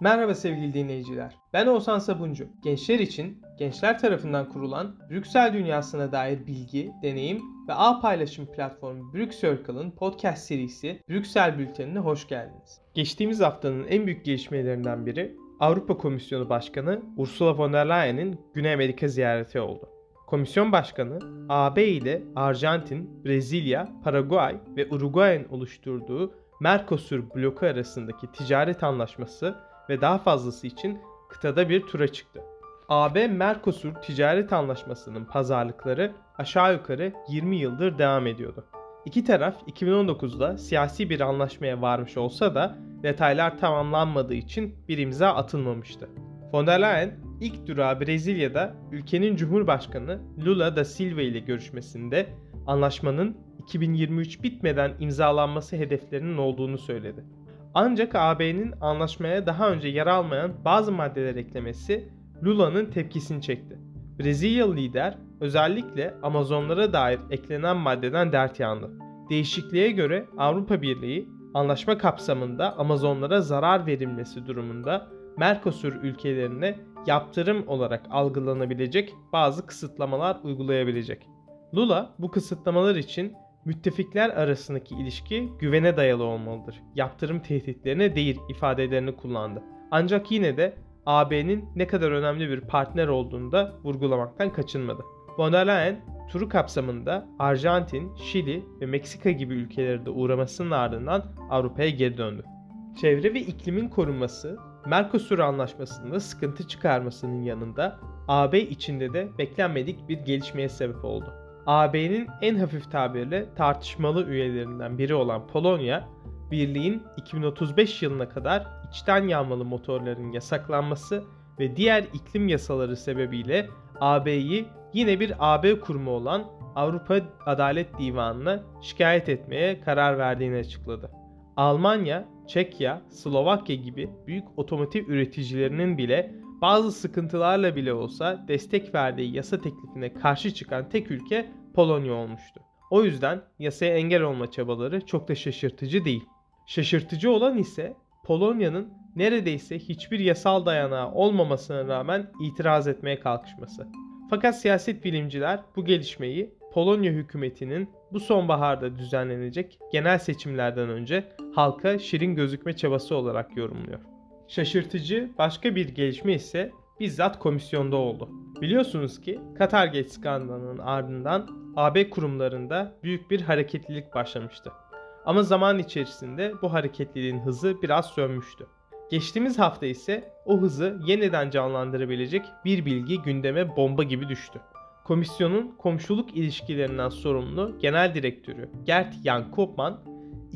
Merhaba sevgili dinleyiciler. Ben Oğuzhan Sabuncu. Gençler için gençler tarafından kurulan Brüksel dünyasına dair bilgi, deneyim ve ağ paylaşım platformu Brüksircle'ın podcast serisi Brüksel Bülteni'ne hoş geldiniz. Geçtiğimiz haftanın en büyük gelişmelerinden biri Avrupa Komisyonu Başkanı Ursula von der Leyen'in Güney Amerika ziyareti oldu. Komisyon Başkanı AB ile Arjantin, Brezilya, Paraguay ve Uruguay'ın oluşturduğu Mercosur bloku arasındaki ticaret anlaşması ve daha fazlası için kıtada bir tura çıktı. AB-Mercosur ticaret anlaşmasının pazarlıkları aşağı yukarı 20 yıldır devam ediyordu. İki taraf 2019'da siyasi bir anlaşmaya varmış olsa da detaylar tamamlanmadığı için bir imza atılmamıştı. Von der Leyen ilk durağı Brezilya'da ülkenin Cumhurbaşkanı Lula da Silva ile görüşmesinde anlaşmanın 2023 bitmeden imzalanması hedeflerinin olduğunu söyledi. Ancak AB'nin anlaşmaya daha önce yer almayan bazı maddeler eklemesi Lula'nın tepkisini çekti. Brezilyalı lider özellikle Amazonlara dair eklenen maddeden dert yandı. Değişikliğe göre Avrupa Birliği anlaşma kapsamında Amazonlara zarar verilmesi durumunda Mercosur ülkelerine yaptırım olarak algılanabilecek bazı kısıtlamalar uygulayabilecek. Lula bu kısıtlamalar için müttefikler arasındaki ilişki güvene dayalı olmalıdır. Yaptırım tehditlerine değil ifadelerini kullandı. Ancak yine de AB'nin ne kadar önemli bir partner olduğunu da vurgulamaktan kaçınmadı. Von der Leyen turu kapsamında Arjantin, Şili ve Meksika gibi ülkelere de uğramasının ardından Avrupa'ya geri döndü. Çevre ve iklimin korunması, Mercosur anlaşmasında sıkıntı çıkarmasının yanında AB içinde de beklenmedik bir gelişmeye sebep oldu. AB'nin en hafif tabirle tartışmalı üyelerinden biri olan Polonya, birliğin 2035 yılına kadar içten yanmalı motorların yasaklanması ve diğer iklim yasaları sebebiyle AB'yi yine bir AB kurumu olan Avrupa Adalet Divanı'na şikayet etmeye karar verdiğini açıkladı. Almanya, Çekya, Slovakya gibi büyük otomotiv üreticilerinin bile bazı sıkıntılarla bile olsa destek verdiği yasa teklifine karşı çıkan tek ülke Polonya olmuştu. O yüzden yasaya engel olma çabaları çok da şaşırtıcı değil. Şaşırtıcı olan ise Polonya'nın neredeyse hiçbir yasal dayanağı olmamasına rağmen itiraz etmeye kalkışması. Fakat siyaset bilimciler bu gelişmeyi Polonya hükümetinin bu sonbaharda düzenlenecek genel seçimlerden önce halka şirin gözükme çabası olarak yorumluyor. Şaşırtıcı başka bir gelişme ise bizzat komisyonda oldu. Biliyorsunuz ki Katargate skandalının ardından AB kurumlarında büyük bir hareketlilik başlamıştı. Ama zaman içerisinde bu hareketliliğin hızı biraz sönmüştü. Geçtiğimiz hafta ise o hızı yeniden canlandırabilecek bir bilgi gündeme bomba gibi düştü. Komisyonun komşuluk ilişkilerinden sorumlu genel direktörü Gert Jan Koopman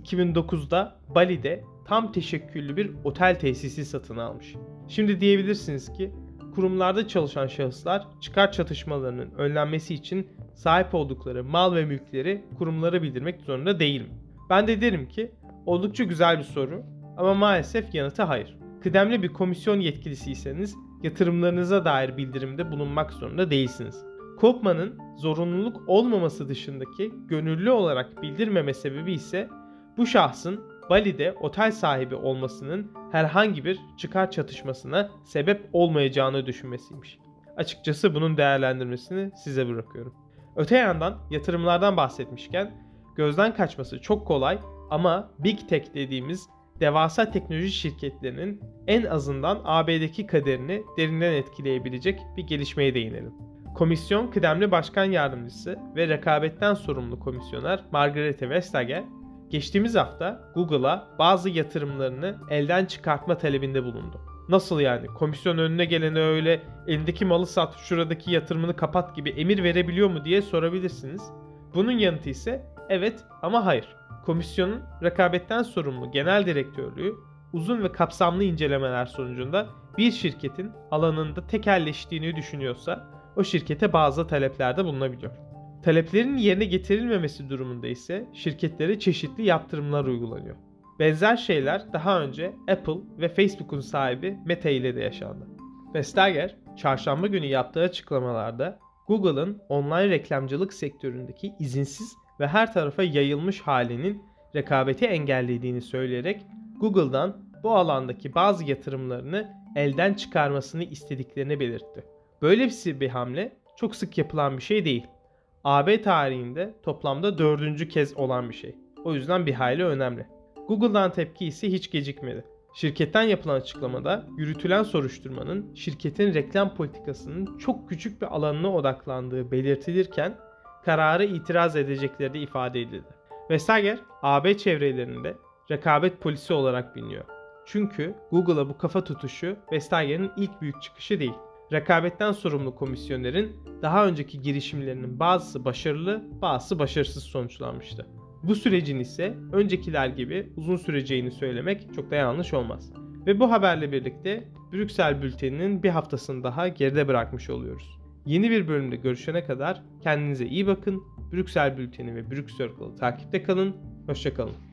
2009'da Bali'de tam teşekküllü bir otel tesisi satın almış. Şimdi diyebilirsiniz ki kurumlarda çalışan şahıslar çıkar çatışmalarının önlenmesi için sahip oldukları mal ve mülkleri kurumlara bildirmek zorunda değil mi? Ben de derim ki oldukça güzel bir soru ama maalesef yanıtı hayır. Kıdemli bir komisyon yetkilisiyseniz yatırımlarınıza dair bildirimde bulunmak zorunda değilsiniz. Kopman'ın zorunluluk olmaması dışındaki gönüllü olarak bildirmeme sebebi ise bu şahsın Bali'de otel sahibi olmasının herhangi bir çıkar çatışmasına sebep olmayacağını düşünmesiymiş. Açıkçası bunun değerlendirmesini size bırakıyorum. Öte yandan yatırımlardan bahsetmişken gözden kaçması çok kolay ama Big Tech dediğimiz devasa teknoloji şirketlerinin en azından AB'deki kaderini derinden etkileyebilecek bir gelişmeye değinelim. Komisyon kıdemli başkan yardımcısı ve rekabetten sorumlu komisyoner Margarete Vestager geçtiğimiz hafta Google'a bazı yatırımlarını elden çıkartma talebinde bulundu. Nasıl yani? Komisyon önüne gelene öyle elindeki malı sat, şuradaki yatırımını kapat gibi emir verebiliyor mu diye sorabilirsiniz. Bunun yanıtı ise evet ama hayır. Komisyonun rekabetten sorumlu genel direktörlüğü uzun ve kapsamlı incelemeler sonucunda bir şirketin alanında tekelleştiğini düşünüyorsa o şirkete bazı taleplerde bulunabiliyor. Taleplerin yerine getirilmemesi durumunda ise şirketlere çeşitli yaptırımlar uygulanıyor. Benzer şeyler daha önce Apple ve Facebook'un sahibi Meta ile de yaşandı. Vestager, çarşamba günü yaptığı açıklamalarda Google'ın online reklamcılık sektöründeki izinsiz ve her tarafa yayılmış halinin rekabeti engellediğini söyleyerek Google'dan bu alandaki bazı yatırımlarını elden çıkarmasını istediklerini belirtti. Böylesi bir hamle çok sık yapılan bir şey değil. AB tarihinde toplamda dördüncü kez olan bir şey. O yüzden bir hayli önemli. Google'dan tepki ise hiç gecikmedi. Şirketten yapılan açıklamada yürütülen soruşturmanın şirketin reklam politikasının çok küçük bir alanına odaklandığı belirtilirken kararı itiraz edecekleri de ifade edildi. Vestager, AB çevrelerinde rekabet polisi olarak biliniyor. Çünkü Google'a bu kafa tutuşu Vestager'in ilk büyük çıkışı değil. Rekabetten sorumlu komisyonların daha önceki girişimlerinin bazısı başarılı, bazısı başarısız sonuçlanmıştı. Bu sürecin ise öncekiler gibi uzun süreceğini söylemek çok da yanlış olmaz. Ve bu haberle birlikte Brüksel bülteninin bir haftasını daha geride bırakmış oluyoruz. Yeni bir bölümde görüşene kadar kendinize iyi bakın. Brüksel bülteni ve Brüksel takipte kalın. Hoşçakalın.